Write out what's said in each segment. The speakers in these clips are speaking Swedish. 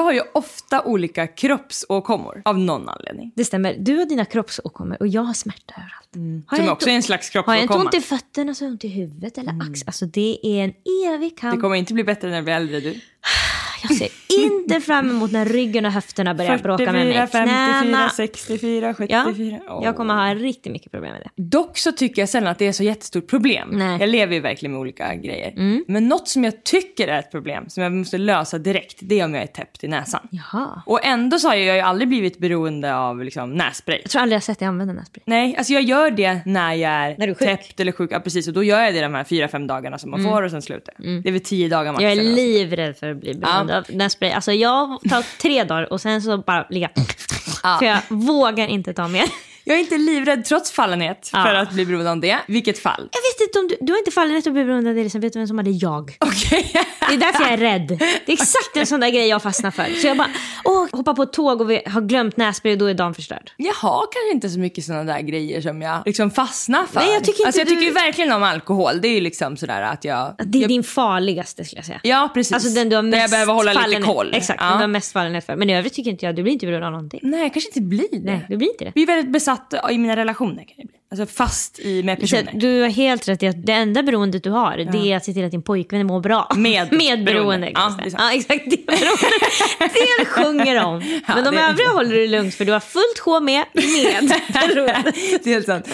Jag har ju ofta olika kroppsåkommor av någon anledning. Det stämmer. Du har dina kroppsåkommor och jag har smärta överallt. Har Som också är en slags Har jag inte kroppsåkomma. ont i fötterna så har jag ont i huvudet eller axeln. Alltså det är en evig kamp. Det kommer inte bli bättre när du blir äldre du. Jag ser inte fram emot när ryggen och höfterna börjar bråka med mig. 54, 54, Knäna. 64, Ja, 74. Åh. jag kommer ha riktigt mycket problem med det. Dock så tycker jag sällan att det är så jättestort problem. Nej. Mm. Jag lever ju verkligen med olika grejer. Men något som jag tycker är ett problem, som jag måste lösa direkt, det är om jag är täppt i näsan. Jaha. Och ändå så har jag ju aldrig blivit beroende av liksom, nässpray. Jag tror aldrig jag sett dig använda nässpray. Nej, alltså jag gör det när jag är, När är täppt eller sjuk. Ja, precis. Och då gör jag det de här fyra, fem dagarna som man får och sen slutar jag. Det är väl tio dagar max. Mm. Jag är livrädd för att bli beroende Ja. Av nässpray. Alltså jag tar tre dagar och sen så bara ligga... För jag vågar inte ta mer. Jag är inte livrädd trots fallenhet Ja. för att bli beroende av det. Vilket fall. Jag vet inte om du... Du har inte fallenhet att bli beroende av det. Vet du vem som hade jag? Okej. Det är därför jag är rädd. Det är exakt en sån där grej jag fastnar för. Så jag bara, åh, hoppar på ett tåg och vi har glömt nässpray och då är dagen förstörd. Jag har kanske inte så mycket sådana där grejer som jag liksom fastnar för. Nej, jag tycker inte alltså, jag du- tycker verkligen om alkohol. Det är ju liksom sådär att jag... Det är jag din farligaste skulle jag säga. Ja, precis. Alltså den du har Där mest jag behöver hålla lite fallenhet- koll. Exakt, Ja. den du har mest fallenhet för. Men i övrigt tycker inte jag, du blir inte beroende av någonting. Nej, jag kanske inte blir det. Nej, du blir inte det. Vi är väldigt besatta i mina relationer kan jag bli. Alltså fast i, med Så personer. du har helt rätt i att det enda beroendet du har, det är att se till att din pojkvän mår bra. Med Med beroende. Ja, det ja, exakt. Det. Det sjunger om. Ja, Men de det- övriga håller du lugnt för du har fullt sjå med, med beroende. det är helt sant.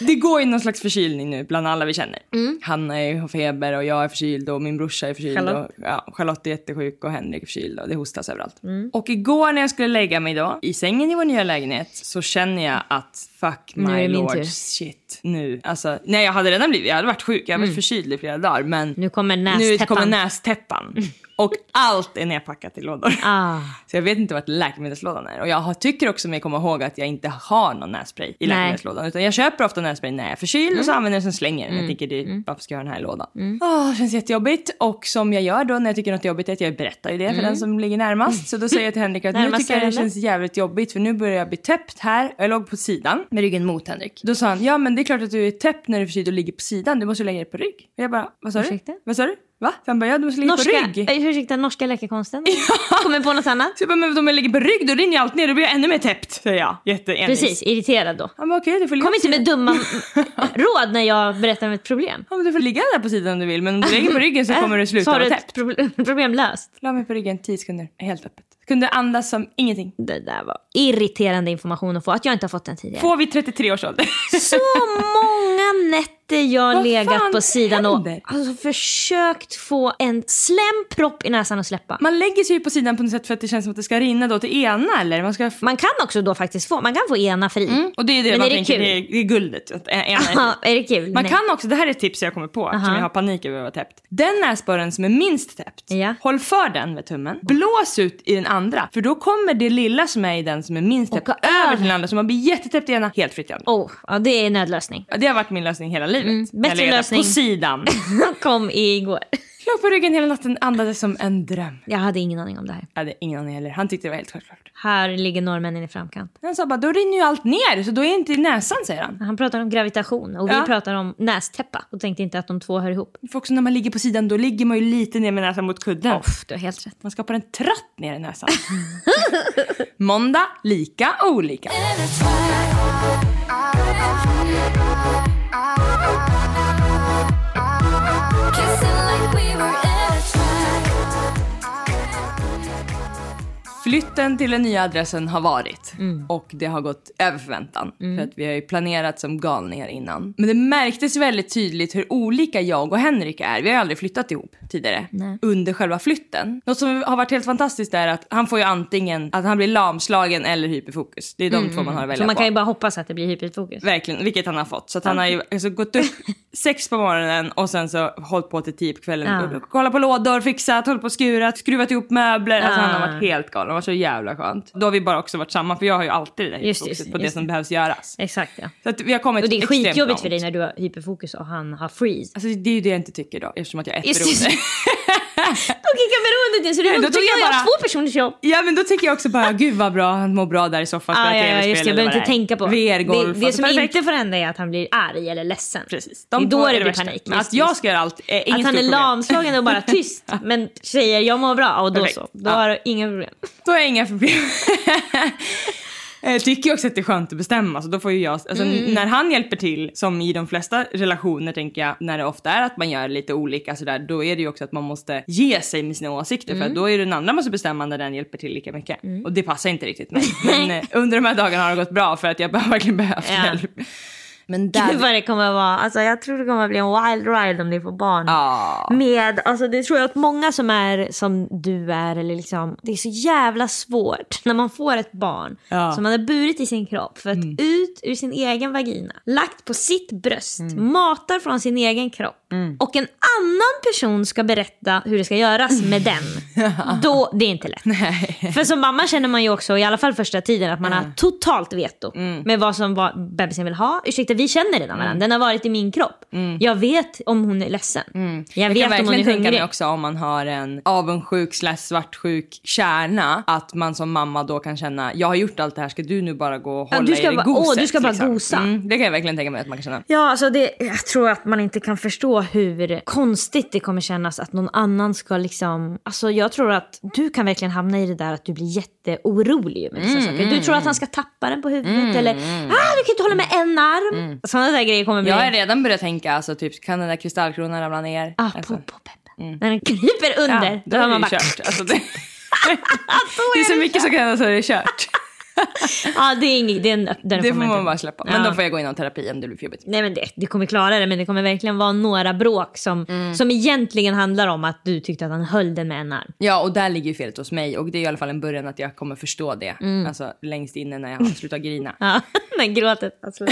Det går ju någon slags förkylning nu bland alla vi känner. Mm. Hanna är, har feber och jag är förkyld och min brorsa är förkyld. Charlotte. Och, ja, Charlotte är jättesjuk och Henrik är förkyld och det hostas överallt. Mm. Och igår när jag skulle lägga mig då, i sängen i vår nya lägenhet, så känner jag att att fuck Nu my det min lord tur. shit nu. Alltså, nej jag hade redan blivit, jag hade varit sjuk, jag hade varit förkyld i flera dagar men Mm. Nu kommer nu nästäppan. kommer nästäppan. Och allt är nedpackat i lådor. Ah. Så jag vet inte vart läkemedelslådan är. Och jag har, tycker också mig komma ihåg att jag inte har någon nässpray i läkemedelslådan. Utan jag köper ofta nässpray när jag är förkyld och så använder jag den och sen slänger den. Jag tänker, det, varför ska jag ha den här i lådan? Åh, känns jättejobbigt. Och som jag gör då när jag tycker något är jobbigt är att jag berättar ju det för den som ligger närmast. Så då säger jag till Henrik att nu tycker jag det känns jävligt jobbigt för nu börjar jag bli täppt här. Jag låg på sidan med ryggen mot Henrik. Då sa han, ja men det är klart att du är täppt när du är förkyld och ligger på sidan. Du måste lägga dig på rygg. Och jag bara, vad sa du? Ursäkta? Vad sa du? Va? Så han bara, ja du måste ligga Norska, på rygg. eh, ursäkta, norska läkekonsten? Kommer på något annat? Så jag bara, men om jag ligger på rygg då rinner ju allt ner, då blir jag ännu mer täppt. Säger jag, jätteenvis. Precis, irriterad då. Han bara, okej du får ligga Kom inte med dumma råd när jag berättar om ett problem. Ja, men du får ligga där på sidan om du vill, men om du lägger på ryggen så kommer du Så sluta har du vara ett täppt. problem, problem löst. La mig på ryggen 10 sekunder, helt öppet. Kunde andas som ingenting. Det där var irriterande information att få, att jag inte har fått den tidigare. Får vi 33 års ålder. Så många nätter jag Vad legat på sidan och händer? alltså, försökt få en slempropp i näsan att släppa. Man lägger sig ju på sidan på något sätt för att det känns som att det ska rinna då till ena eller? Man ska... Man kan också då faktiskt få, man kan få ena fri. Mm. Och det är det Men man är det tänker, kul? det är, det är guldet. Att ena är är det kul? Man Nej. kan också, det här är ett tips jag kommer på eftersom jag har panik över att vara täppt. Den näsborren som är minst täppt, Ja. håll för den med tummen, blås ut i den andra. För då kommer det lilla som är i den som är minst täppt över till den andra så man blir jättetäppt i ena, helt fritt i andra. Oh, ja, det är nödlösning. Ja, Det har varit min lösning hela livet. Mm, bättre lösning. På sidan. Kom igår. Låg på ryggen hela natten, andades som en dröm. Jag hade ingen aning om det här. Jag hade ingen aning heller. Han tyckte det var helt självklart. Här ligger norrmännen i framkant. Han sa bara, då rinner ju allt ner så då är det inte i näsan säger han. Han pratar om gravitation och vi Ja. pratar om nästäppa och tänkte inte att de två hör ihop. För också när man ligger på sidan då ligger man ju lite ner med näsan mot kudden. Off, du har helt rätt. Man skapar en tratt ner i näsan. Måndag, lika olika. Flytten till den nya adressen har varit och det har gått över förväntan. För att vi har ju planerat som galningar innan. Men det märktes väldigt tydligt hur olika jag och Henrik är. Vi har ju aldrig flyttat ihop tidigare. Under själva flytten. Något som har varit helt fantastiskt är att han får ju antingen att han blir lamslagen eller hyperfokus. Det är de två man har att välja Så man på. kan ju bara hoppas att det blir hyperfokus. Verkligen, vilket han har fått. Så att han har ju alltså, gått upp sex på morgonen och sen så hållit på till tio på kvällen. Ja. Kollat på lådor, fixat, hållit på och skurat, skruvat ihop möbler. Alltså han har Ja. varit helt galen. Det var så jävla skönt. Då har vi bara också varit samma för jag har ju alltid det där Just hyperfokuset på just det som behövs göras. Exakt ja. Så att vi har kommit Och det är skitjobbigt långt. för dig när du har hyperfokus och han har freeze. Alltså det är ju det jag inte tycker då eftersom att jag är Just beroende. Då kickar beroendet in så är då tycker jag, jag bara- två personers jobb. Ja men då tycker jag också bara gud vad bra, han mår bra där i soffan, Ah, spelar ja, tv-spel just det, jag behöver inte tänka på. VR-golf. det, det alltså, som perfekt. inte får hända är att han blir arg eller ledsen. Precis. det är då det blir värsta. panik. Men Just att jag ska göra allt är inget Att han är lamslagen och bara tyst men säger jag mår bra och då så. Då har du inga problem. Då är inga problem. Jag tycker ju också att det är skönt att bestämma. Så då får ju jag, alltså, Mm. När han hjälper till, som i de flesta relationer tänker jag, när det ofta är att man gör lite olika sådär, då är det ju också att man måste ge sig med sina åsikter. Mm. För då är det den andra måste bestämma när den hjälper till lika mycket. Och det passar inte riktigt mig. Men eh, under de här dagarna har det gått bra för att jag har verkligen behövt Ja. hjälp. Men Gud där... vad det kommer att vara. Alltså, jag tror det kommer att bli en wild ride om ni får barn. Ja. Med, alltså det tror jag att många som är som du är, eller liksom, det är så jävla svårt när man får ett barn. Mm. som man har burit i sin kropp för att ut ur sin egen vagina, lagt på sitt bröst, Mm. matar från sin egen kropp och en annan person ska berätta hur det ska göras med den. Då, det är inte lätt. För som mamma känner man ju också, i alla fall första tiden, att man har totalt veto Mm. med vad som vad bebisen vill ha. Ursäkta, vi känner redan varandra. Den har varit i min kropp. Jag vet om hon är ledsen. Jag Mm. Jag vet kan om hon är tänka mig hungrig. också om man har en avundsjuk slash svartsjuk kärna att man som mamma då kan känna jag har gjort allt det här ska du nu bara gå och Ja, hålla du ska i bara- goset. åh, du ska bara gosa. Mm, det kan jag verkligen tänka mig att man kan känna. Ja, alltså det, jag tror att man inte kan förstå hur konstigt det kommer kännas att någon annan ska liksom... Alltså jag tror att du kan verkligen hamna i det där att du blir jätteorolig med vissa saker. Du tror att han ska tappa den på huvudet eller ah, du kan inte hålla med en arm. Sådana där grejer kommer bli... Jag har redan börjat tänka alltså typ kan den där kristallkronan ramla ner? ah, alltså, på, på peppen. När den kryper under, ja, då är har man bara... kört. Alltså, det, det är så mycket som kan hända så är det kört. Ja, det är inget... Det, är en, den Det får man inte- bara släppa. Men Ja. då får jag gå inom terapi om det blir för jobbigt. Nej men det, du kommer klara det men det kommer verkligen vara några bråk som, Mm. som egentligen handlar om att du tyckte att han höll den med en arm. Ja och där ligger ju felet hos mig och det är i alla fall en början att jag kommer förstå det. Mm. Alltså längst inne när jag har slutat grina. Ja, när gråtet alltså,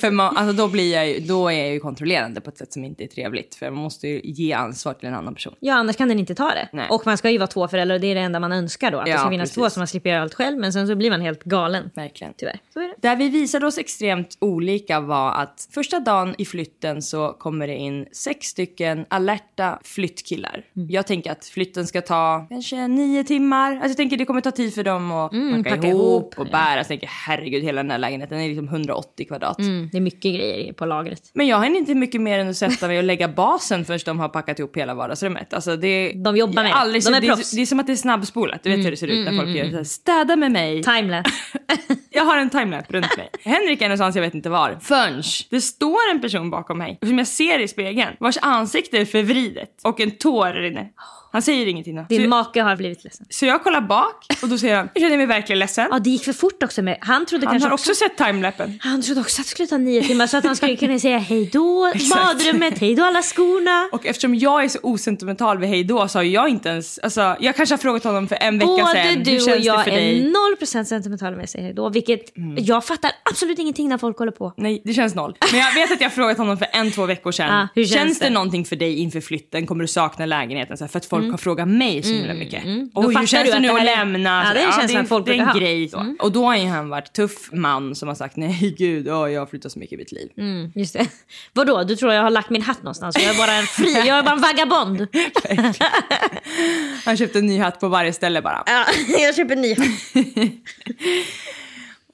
För man, alltså då, blir jag ju, då är jag ju kontrollerande på ett sätt som inte är trevligt. För man måste ju ge ansvar till en annan person. Ja annars kan den inte ta det. Nej. Och man ska ju vara två föräldrar och det är det enda man önskar då. Att det Ja, ska finnas precis. två så man slipper göra allt själv men sen så blir man helt galen. Verkligen. Tyvärr. Så är det. Där vi visade oss extremt olika var att första dagen i flytten så kommer det in sex stycken alerta flyttkillar. Mm. Jag tänker att flytten ska ta kanske nio timmar. Alltså jag tänker det kommer ta tid för dem att Mm, packa, packa ihop och ja. bära. Så jag tänker herregud hela den här lägenheten är liksom 180 kvadrat. Mm, det är mycket grejer på lagret. Men jag har inte mycket mer än att sätta mig och lägga basen först de har packat ihop hela vardagsrummet. Alltså det, De jobbar med det. De är det, proffs. det är som att det är snabbspolat. Du vet hur det ser ut när folk gör så här, städa med mig. Timelapse. Jag har en timelapse runt mig. Henrik är någonstans jag vet inte var. Förrän det står en person bakom mig som jag ser i spegeln vars ansikte är förvridet och en tår rinner. Han säger ingenting då. Så, Din jag- make har blivit ledsen. så jag kollar bak och då säger han, jag känner mig verkligen ledsen. Ja det gick för fort också med, han trodde Han kanske har också sett timelappen. Han trodde också att det skulle ta nio timmar så att han skulle kunna säga hej då badrummet, hej då alla skorna. Och eftersom jag är så osentimental vid hej då så har jag inte ens, alltså jag kanske har frågat honom för en vecka Både sedan. Hur du och jag? Mm. är 0% sentimentala med sig hej då. Vilket jag fattar absolut ingenting när folk håller på. Nej, det känns noll. Men jag vet att jag har frågat honom för en, två veckor sedan. Ah, hur känns känns det? det? någonting för dig inför flytten? Kommer du sakna lägenheten? Så här, för att folk folk har frågat mig så himla mycket. Då Oj, hur känns det nu att lämna? Ja, det är en folk det är ha. grej. Så. Och då har ju han varit tuff man som har sagt nej gud, åh, jag har flyttat så mycket i mitt liv. Mm, just det. Vadå, du tror jag har lagt min hatt någonstans? Jag är bara en fri, jag är bara en vagabond. Han köpte en ny hatt på varje ställe bara. Ja, jag köper en ny hatt.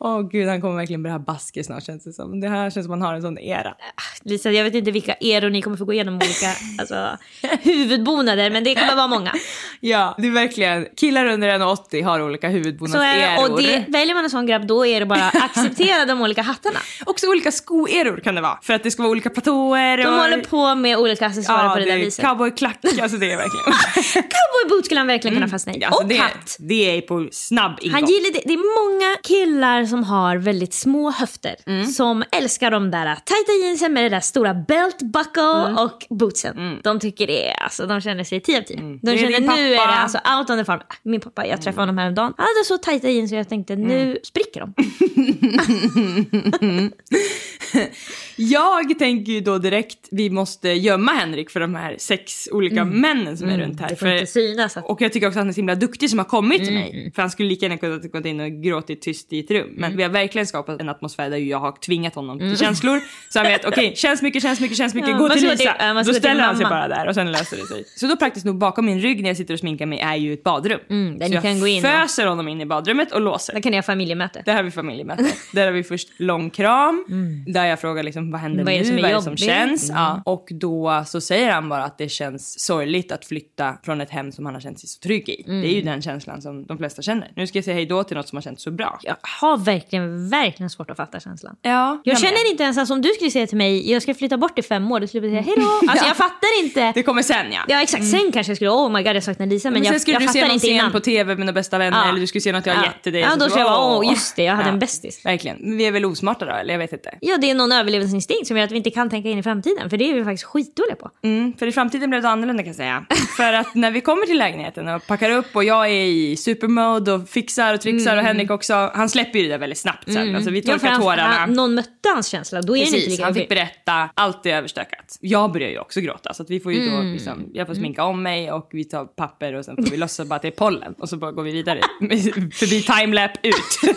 Åh gud, han kommer verkligen börja ha basker snart känns det som. Det här känns som man har en sån era. Lisa, jag vet inte vilka eror ni kommer få gå igenom olika alltså, huvudbonader, men det kommer vara många. Ja, det är verkligen, killar under 1,80 har olika det, huvudbonadseror. och det, väljer man en sån grabb då är det bara att acceptera de olika hattarna. Också olika skoeror kan det vara. För att det ska vara olika platåer. De och... håller på med olika accessoarer ja, på det, det där är viset. cowboyklack, alltså det är verkligen... Cowboyboot skulle han verkligen kunna fastna i. Alltså, och det, hatt. det är på snabb ingång. Han gillar det. det är många killar som har väldigt små höfter Mm. som älskar de där tajta jeansen med det där stora belt buckle Mm. och bootsen. De tycker det alltså de känner sig 10 av 10. De Mm. Det är känner nu är det alltså out on the farm. Min pappa, jag träffade honom häromdagen. Han hade så tajta jeans och jag tänkte Mm. nu spricker de. Jag tänker ju då direkt, vi måste gömma Henrik för de här sex olika männen som är runt här. Mm. Det får För- inte synas. Att... Och jag tycker också att han är så himla duktig som har kommit till Mm, mig. För han skulle lika gärna kunnat gått in och gråtit tyst i ett rum. Men vi har verkligen skapat en atmosfär där jag har tvingat honom till känslor. Så han vet, okej, känns mycket, känns mycket, känns mycket, Mm. Ja, gå till Lisa. ska då ställer han sig bara där och sen löser det sig. Så då praktiskt nog bakom min rygg när jag sitter och sminkar mig är ju ett badrum. Mm, där så ni jag kan gå in och- föser honom in i badrummet och låser. Där kan ni ha familjemöte. Där har vi familjemöte. Där har vi först lång kram. Där jag frågar liksom, vad händer Vad det nu? vad är det som känns? Mm. Ja. Och då så säger han bara att det känns sorgligt att flytta från ett hem som han har känt sig så trygg i. Det är ju den känslan som de flesta känner. Nu ska jag säga hej då till något som har känts så bra. Jag har verkligen, verkligen svårt att fatta känslan. Ja, Jag med. känner inte ens, alltså, om du skulle säga till mig jag ska flytta bort i fem år, då skulle jag säga hej då. Alltså jag fattar inte. Det kommer sen ja. Ja exakt, sen kanske jag skulle, oh my god jag saknar Lisa men, men sen jag, skulle jag du se fattar någon inte scen innan. på tv med några bästa vänner Ja. eller du skulle se något jag har Ja. gett till dig. Ja, då skulle jag vara, åh. åh, just det, jag hade en bästis. Verkligen. Men vi är väl osmarta då eller jag vet inte. Ja det är någon överlevnadsinstinkt som gör att vi inte kan tänka in i framtiden för det är vi faktiskt skitdåliga på. Mm, för i framtiden blev det annorlunda kan jag säga. för att när vi kommer till lägenheten och packar upp och jag är i supermode och fixar och trixar och Henrik också, han släpper ju det där väldigt snabbt sen. Alltså vi Mm. Ja, tårarna. han, någon mötte hans känsla, då är det inte Precis, lika han fick berätta, allt är överstökat. Jag börjar ju också gråta så att vi får ju Mm. då liksom, jag får sminka om mig och vi tar papper och sen får vi låtsas bara att det är pollen och så bara går vi vidare förbi timelap ut.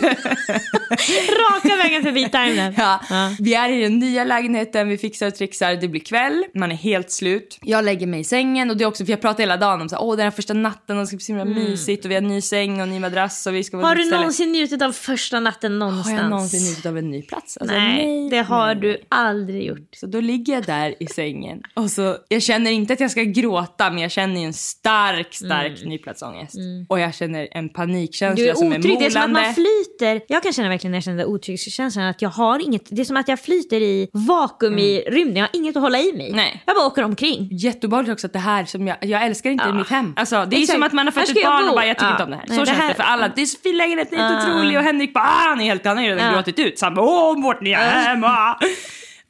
Raka vägen förbi timelapse. Ja. Ja. Vi är i den nya lägenheten, vi fixar och trixar, det blir kväll, man är helt slut. Jag lägger mig i sängen och det är också för jag pratar hela dagen om så här, åh den här första natten och det ska bli så himla mysigt och vi har ny säng och ny madrass och vi ska vara Har du någonsin njutit av första natten någonstans? Har jag någonsin njutit av en ny plats? Alltså, Nej, det har nej. du aldrig gjort. Så då ligger jag där i sängen och så, jag känner inte att jag ska gråta men jag känner en stark, stark nyplatsångest. Och jag känner en panikkänsla Du är som är otrygg, det är som att molande. man flyter. Jag kan känna verkligen när jag känner otrygghetskänslan att jag har inget, det är som att jag flyter i vakuum i rymden, jag har inget att hålla i mig. Mm. Nej. Jag bara åker omkring. Jätteobehagligt också att det här som jag, jag älskar inte Ja. mitt hem. Alltså det är Exakt. som att man har fått ska ett barn och bara jag tycker Ja. inte om det här. Nej, så det känns här- det för alla. Det är så fin lägenhet, den är helt Ja. otrolig och Henrik bara är helt, han har ju redan gråtit ut. Så han bara åh vårt nya hem.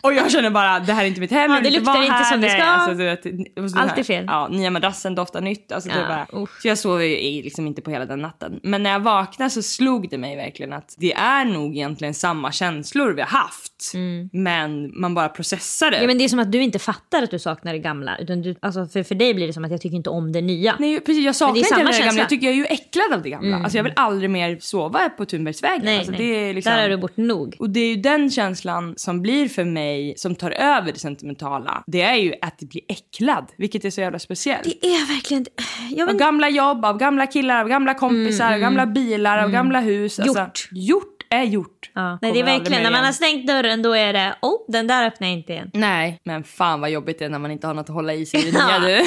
Ah." Och jag känner bara det här är inte mitt hem. Ja, det luktar inte som det ska. Alltså, du vet, Allt är fel. Ja, nya madrassen doftar nytt. Alltså, Ja, bara, usch. så jag sov ju liksom inte på hela den natten. Men när jag vaknade så slog det mig verkligen att det är nog egentligen samma känslor vi har haft. Men man bara processar det. Mm. Ja, men det är som att du inte fattar att du saknar det gamla. Utan du, alltså för, för dig blir det som att jag tycker inte om det nya. Nej precis, jag saknar inte det gamla. känsla. Jag tycker jag är ju äcklad av det gamla. Alltså jag vill aldrig mer sova på Thunbergsvägen. nej, alltså, nej. Det är liksom... Där har du bort nog. Och det är ju den känslan som blir för mig, som tar över det sentimentala. Det är ju att bli äcklad, vilket är så jävla speciellt. Det är verkligen... Jag vet Av gamla jobb, av gamla killar, av gamla kompisar, av gamla bilar, av gamla hus. Alltså, Gjort. Är gjort. Ja. Nej, det är verkligen, när man har stängt dörren då är det, oh, den där öppnar jag inte igen. Nej, men fan vad jobbigt det är när man inte har något att hålla i sig i nya du.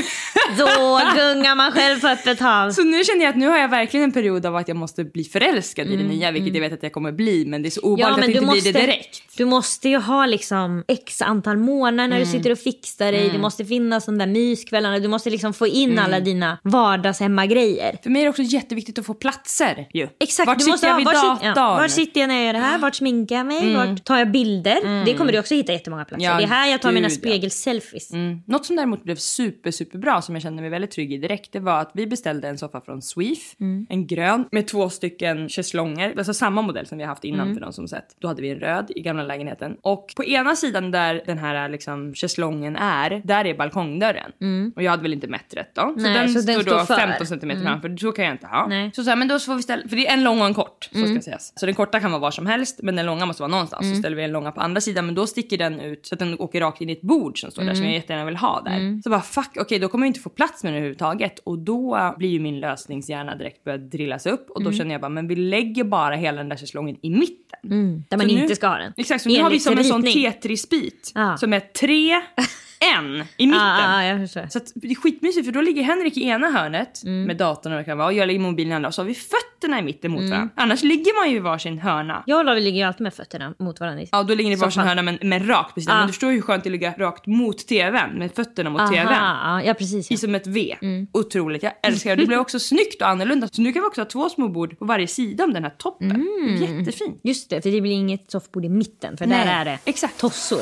Då gungar man själv på öppet hav. Så nu känner jag att nu har jag verkligen en period av att jag måste bli förälskad i det nya, vilket jag vet att jag kommer bli, men det är så ovanligt att inte bli det direkt. du måste ju ha liksom x antal månader när du sitter och fixar dig. Det måste finnas de där myskvällarna. Du måste liksom få in alla dina vardagshemmagrejer. För mig är det också jätteviktigt att få platser ju. Exakt, Vart du sitter måste jag ha, vid var, datorn? ja, var sitter jag när jag gör det här? Vart sminkar jag mig? Vart tar jag bilder? Det kommer du också hitta jättemånga platser. Ja, det är här jag tar mina gud, ja. spegelselfies. Mm. Något som däremot blev super, super bra som jag kände mig väldigt trygg i direkt, det var att vi beställde en soffa från Sweef, en grön med två stycken schäslonger, alltså samma modell som vi har haft innan för de som sett. Då hade vi en röd i gamla lägenheten. Och på ena sidan där den här liksom schäslongen är, där är balkongdörren. Och jag hade väl inte mätt rätt då. Så Nej, den så den då står för. 15 centimeter framför, så kan jag inte ha. Nej. Så, så här, men då får vi ställa, för det är en lång och en kort, så ska sägas. Så den korta kan vara var som helst, men den långa måste vara någonstans. Så ställer vi en långa på andra sidan, men då sticker den ut så att den åker rakt in i ett bord som står där som jag jättegärna vill ha där. Så bara fuck, okej då kommer jag inte få plats med den överhuvudtaget. Och då blir ju min lösningshjärna direkt börja drillas upp och då känner jag bara, men vi lägger bara hela den där schäslongen i mitten. Där man Så nu- inte ska ha den. Exakt, så nu har vi som en sån. Tetris-bit Ja. som är tre, en i mitten. Ja, ja, jag. Så att det är skitmysigt för då ligger Henrik i ena hörnet med datorn och det kan vara och jag ligger i mobilen i andra och så har vi fötterna i mitten mot varandra. Annars ligger man ju i varsin hörna. Jag och Lavi ligger ju alltid med fötterna mot varandra. Ja, då ligger ni i varsin hörna men, men rakt sidan. Ja. Men du förstår hur skönt det är att ligga rakt mot tvn med fötterna mot tvn. Aha, ja, ja precis. I Ja. som ett V. Otroligt, jag älskar det. Det blir också snyggt och annorlunda. Så nu kan vi också ha två små bord på varje sida om den här toppen. Jättefint. Just det, för det blir inget soffbord i mitten för Nej, där är det exakt. tossor.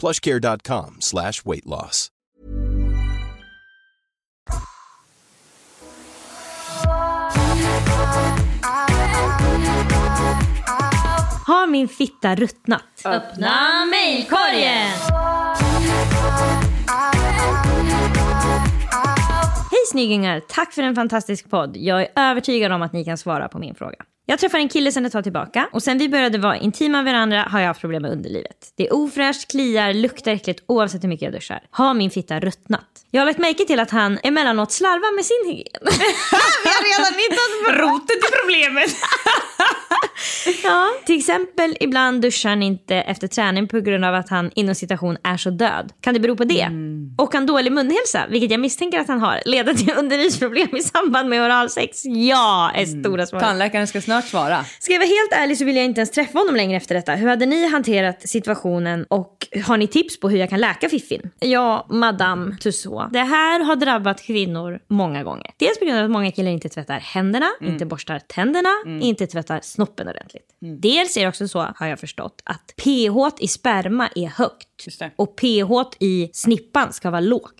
plushcare.com slash weight loss. Har min fitta ruttnat? Öppna mejlkorgen! Hej snyggingar! Tack för en fantastisk podd. Jag är övertygad om att ni kan svara på min fråga. Jag träffade en kille sedan ett tag tillbaka och sen vi började vara intima med varandra har jag haft problem med underlivet. Det är ofräscht, kliar, luktar äckligt oavsett hur mycket jag duschar. Har min fitta ruttnat? Jag har lagt märke till att han emellanåt slarvar med sin hygien. vi har redan hittat Roten till problemet. Ja, till exempel ibland duschar han inte efter träning på grund av att han inom citation är så död. Kan det bero på det? Och kan dålig munhälsa, vilket jag misstänker att han har, leda till underlivsproblem i samband med oralsex? Ja, är stora svaret. Tandläkaren ska snart svara. Ska jag vara helt ärlig så vill jag inte ens träffa honom längre efter detta. Hur hade ni hanterat situationen och har ni tips på hur jag kan läka fiffin? Ja, madame Tussaud. Det här har drabbat kvinnor många gånger. Dels på grund av att många killar inte tvättar händerna, inte borstar tänderna, inte tvättar snoppen ordentligt. Mm. Dels är det också så, har jag förstått, att pH i sperma är högt. Det. Och pH i snippan ska vara lågt.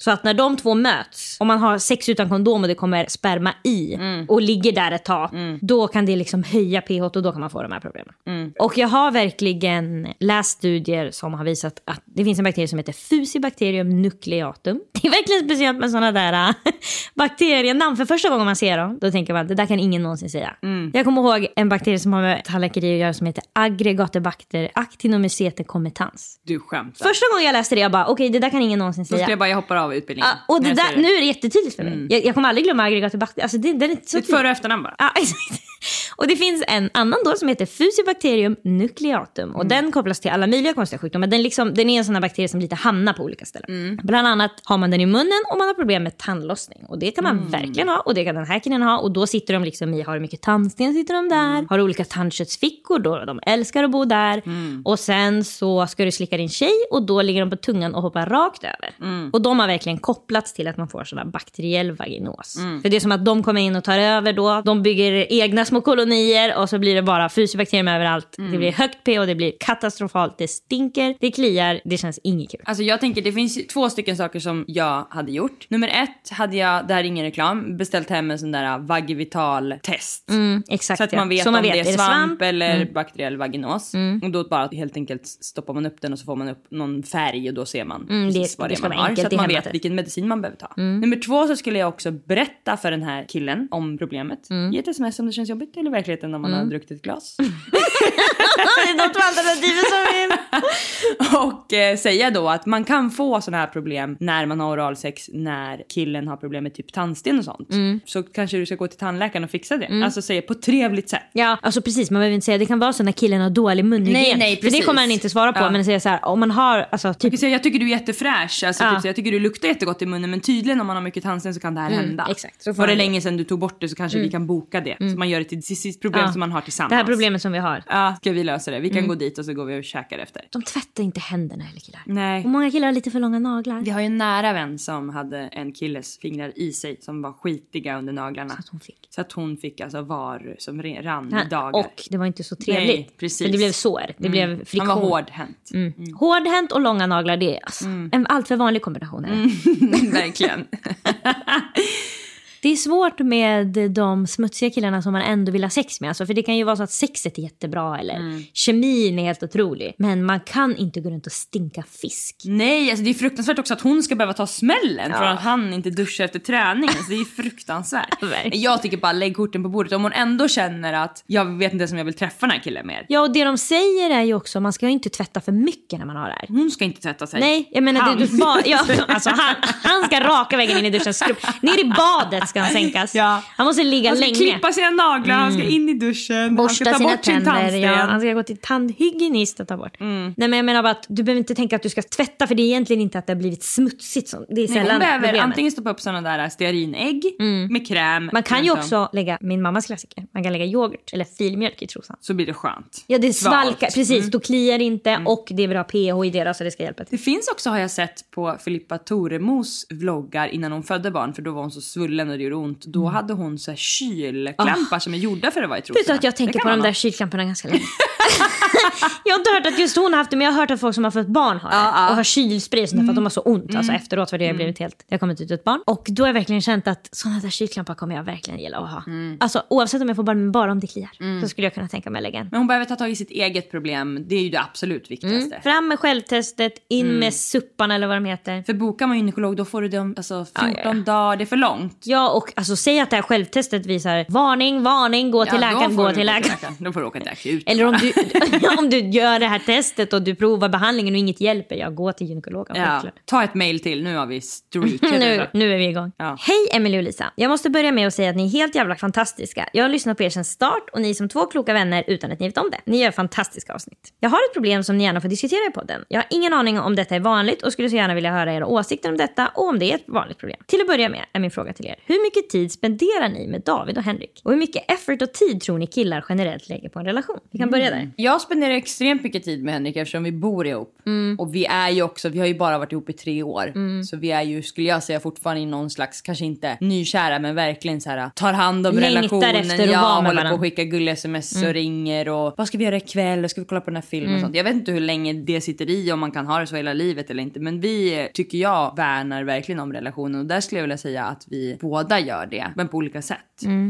Så att när de två möts, om man har sex utan kondom och det kommer sperma i och ligger där ett tag, då kan det liksom höja pH och då kan man få de här problemen. Och jag har verkligen läst studier som har visat att det finns en bakterie som heter Fucibacterium nucleatum. Det är verkligen speciellt med sådana där äh, bakterienamn. För första gången man ser dem, då tänker man det där kan ingen någonsin säga. Jag kommer ihåg en bakterie som har med tandläkeri att göra som heter Aggregatebacter actinomycete commitans. Du skämtar. Första gången jag läste det, jag bara okej det där kan ingen någonsin Då säga. ska jag bara, jag hoppar av utbildningen. Ja, och det där, nu är det jättetydligt för mig. Jag, jag kommer aldrig glömma aggregatebacter. Alltså det, den är så Ditt före och efternamn bara. Exakt. Och det finns en annan då som heter Fusobacterium nucleatum. Och den kopplas till alla möjliga konstiga sjukdomar. Den, liksom, den är en sån här bakterie som lite hamnar på olika ställen. Bland annat har man den i munnen och man har problem med tandlossning. Och det kan man verkligen ha och det kan den här killen ha. Och då sitter de liksom i, har du mycket tandsten sitter de där. Har du olika tandköttsfickor då, de älskar att bo där. Och sen så ska du slicka din tjej och då ligger de på tungan och hoppar rakt över. Och de har verkligen kopplats till att man får sån bakteriell vaginos. För det är som att de kommer in och tar över då. De bygger egna små kolonier och så blir det bara fusibakterier överallt. Det blir högt pH, det blir katastrofalt, det stinker, det kliar, det känns inget kul. Alltså jag tänker det finns två stycken saker som jag hade gjort. Nummer ett hade jag, det här är ingen reklam, beställt hem en sån där vagivital test. Mm, exakt Så att ja. man vet Så om det är svamp, Mm. eller bakteriell vaginos. Och då bara helt enkelt stoppar man upp den och så får man upp någon färg och då ser man Mm, precis det- vad det det man har. Så att man vet vilken medicin man behöver ta. Nummer två så skulle jag också berätta för den här killen om problemet. Ge ett sms om det känns jobbigt eller i verkligheten om man har druckit ett glas. det är något alternativ som vill. och eh, säga då att man kan få sådana här problem när man har oralsex när killen har problem med typ tandsten och sånt. Mm. Så kanske du ska gå till tandläkaren och fixa det. Alltså säga på ett trevligt sätt. Ja, alltså precis. Man behöver inte säga det kan vara så när killen har dålig munhygien. Nej, nej, För det precis. kommer han inte svara på. Ja. Men säga så här, om man har, alltså Jag, typ kan säga, jag tycker du är jättefräsch, alltså, Ja. typ, så jag tycker du luktar jättegott i munnen men tydligen om man har mycket tandsten så kan det här hända. exakt. Så Var det länge sedan du tog bort det så kanske vi kan boka det. Så man gör det till sitt problem Ja. som man har tillsammans. det här problemet som vi har. Ja, ska vi lösa det? Vi kan gå dit och så går vi och käkar efter. De tvättar inte händerna heller killar. Nej. Och många killar har lite för långa naglar. Vi har ju en nära vän som hade en killes fingrar i sig som var skitiga under naglarna. Att hon fick. Så att hon fick alltså var som rann i dagar. Och det var inte så trevligt. Nej, precis. Mm. För det blev sår. Det blev friktion. Han var hårdhänt. Mm. Hårdhänt och långa naglar, det är alltså en alltför vanlig kombination. är det. Mm. Verkligen. Det är svårt med de smutsiga killarna som man ändå vill ha sex med. Alltså, för det kan ju vara så att sexet är jättebra eller Mm. kemin är helt otrolig. Men man kan inte gå runt och stinka fisk. Nej, alltså det är fruktansvärt också att hon ska behöva ta smällen för att han inte duschar efter träning. Alltså det är fruktansvärt. Jag tycker bara lägg korten på bordet. Om hon ändå känner att jag vet inte ens om jag vill träffa den här killen mer. Ja, och det de säger är ju också man ska inte tvätta för mycket när man har det här. Hon ska inte tvätta sig. Nej, jag menar Han. det, du, ba, ja, alltså, han, han ska raka vägen in i duschen. Ner i badet ska han sänkas. Ja. Han måste ligga Han ska länge. klippa sina naglar, han ska in i duschen, han Borsta ska ta bort sin tänder. tandsten. Ja, han ska gå till tandhygienist och ta bort. Mm. Nej, men jag menar bara att du behöver inte tänka att du ska tvätta för det är egentligen inte att det har blivit smutsigt. Som, det är Nej, sällan hon behöver problemet. antingen stoppa upp sådana där stearinägg med kräm. Man kan ju runt om. också lägga, min mammas klassiker, man kan lägga yoghurt eller filmjölk i trosan. Så blir det skönt. Ja det svalkar, precis, Mm. då kliar det inte och det är bra pH i det så det ska hjälpa till. Det finns också har jag sett på Filippa Toremos vloggar innan hon födde barn för då var hon så svullen och det gjorde ont. Då hade hon så här kylklampar som är gjorda för att vara i trosorna. Vet du att jag tänker på de där kylklamparna ganska länge. jag har inte hört att just hon har haft det men jag har hört att folk som har fått barn har det. Ja, ja. Och har kylspray där för att de har så ont alltså, Mm. efteråt för det har blivit helt, det har kommit ut ett barn. Och då har jag verkligen känt att sådana där kylklampar kommer jag verkligen gilla att ha. Mm. Alltså oavsett om jag får barn men bara om det kliar. Så skulle jag kunna tänka mig att lägga en. Men hon behöver ta tag i sitt eget problem. Det är ju det absolut viktigaste. Fram med självtestet, in Mm. med suppan eller vad de heter. För bokar man gynekolog då får du det om alltså, 14 ja, ja. dagar. Det är för långt. Ja och alltså säg att det här självtestet visar varning, varning, gå till Ja, läkaren, gå till gå läkaren. Då får du åka till akut. Eller om du, om du gör det här testet och du provar behandlingen och inget hjälper, ja gå till gynekologen. Ja. Ta ett mail till, nu har vi streakat. Nu, nu är vi igång. Ja. Hej Emily och Lisa. Jag måste börja med att säga att ni är helt jävla fantastiska. Jag har lyssnat på er sedan start och ni är som två kloka vänner utan att ni vet om det. Ni gör fantastiska avsnitt. Jag har ett problem som ni gärna får diskutera i podden. Jag har ingen aning om detta är vanligt och skulle så gärna vilja höra era åsikter om detta och om det är ett vanligt problem. Till att börja med är min fråga till er. Hur mycket tid spenderar ni med David och Henrik? Och hur mycket effort och tid tror ni killar generellt lägger på en relation? Vi kan börja där. Jag spenderar extremt mycket tid med Henrik eftersom vi bor ihop. Mm. Och vi är ju också, vi har ju bara varit ihop i tre år. Så vi är ju, skulle jag säga, fortfarande i någon slags, kanske inte nykära men verkligen så här tar hand om Längtar relationen. efter att vara med håller på och skickar gulliga sms och ringer och vad ska vi göra ikväll? Ska vi kolla på den här filmen och sånt? Jag vet inte hur länge det sitter i om man kan ha det så hela livet eller inte. Men vi tycker jag värnar verkligen om relationen och där skulle jag vilja säga att vi båda gör det. Men på olika sätt.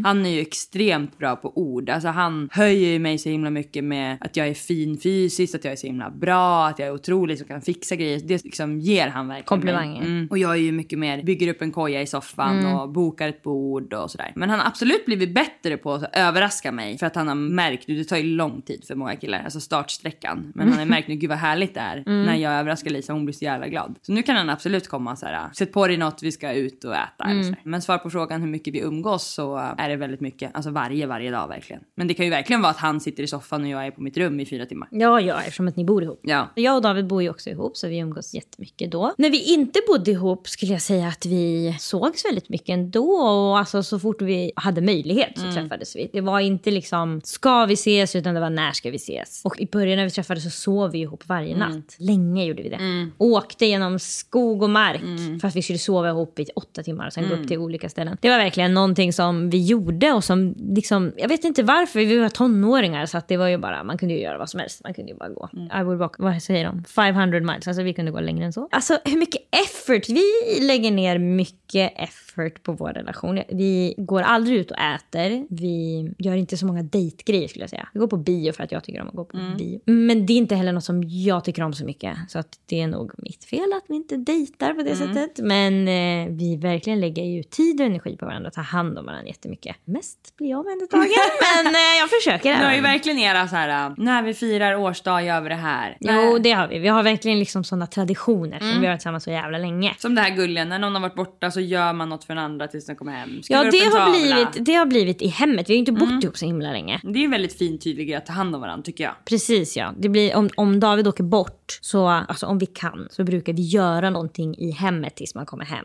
Han är ju extremt bra på ord. Alltså han höjer ju mig så himla mycket med att jag är fin fysiskt, att jag är så himla bra, att jag är otrolig som kan fixa grejer. Det liksom ger han verkligen Komplimanger. Mm. Och jag är ju mycket mer, bygger upp en koja i soffan och bokar ett bord och sådär. Men han har absolut blivit bättre på att överraska mig för att han har märkt, det tar ju lång tid för många killar, alltså startsträckan. Men han har märkt nu, gud vad härligt det är när jag överraskar Lisa, hon blir så jävla glad. Så nu kan han absolut komma så här, sätt på dig något, vi ska ut och äta. Eller så här. Men svar på frågan hur mycket vi umgås så är det väldigt mycket, alltså varje, varje dag verkligen. Men det kan ju verkligen vara att han sitter i soffan och jag är på mitt rum i fyra timmar. Ja, ja, eftersom att ni bor ihop. Ja. Jag och David bor ju också ihop så vi umgås jättemycket då. När vi inte bodde ihop skulle jag säga att vi sågs väldigt mycket ändå. Och alltså så fort vi hade möjlighet så träffades vi. Det var inte liksom ska vi ses utan det var när ska vi ses. Och i början när vi träffades så sov vi ihop varje natt. Länge gjorde vi det. Åkte genom skog och mark för att vi skulle sova ihop i åtta timmar och sen gå upp till olika ställen. Det var verkligen någonting som vi gjorde och som liksom, jag vet inte varför, vi var tonåringar så att det var ju bara, man kunde ju göra vad som helst. Man kunde ju bara gå. I would walk, vad säger de? 500 miles, alltså vi kunde gå längre än så. Alltså hur mycket effort, vi lägger ner mycket effort på vår relation. Vi går aldrig ut och äter, vi gör inte så många dejtgrejer skulle jag säga. Vi går på bio för att jag tycker om att gå på bio. Men det är inte heller något som jag tycker om så mycket. Så att det är nog mitt fel att vi inte dejtar på det sättet. Men eh, vi verkligen lägger ju tid och energi på varandra och tar hand om varandra jättemycket. Mest blir jag omhändertagen, men eh, jag försöker. Ni har ju verkligen era så här, äh, när vi firar årsdag gör vi det här. Jo, det har vi. Vi har verkligen liksom sådana traditioner som vi har varit tillsammans så jävla länge. Som det här gulliga, när någon har varit borta så gör man något för den andra tills den kommer hem. Ja, Skriver upp det har, blivit, det har blivit i hemmet. Vi har ju inte bott ihop så himla länge. Det är en väldigt fin tydlig grej att ta hand om varandra tycker jag. Precis ja. Det blir, om, om David åker bort, så, alltså om vi kan, så brukar vi göra någonting i hemmet tills man kommer hem.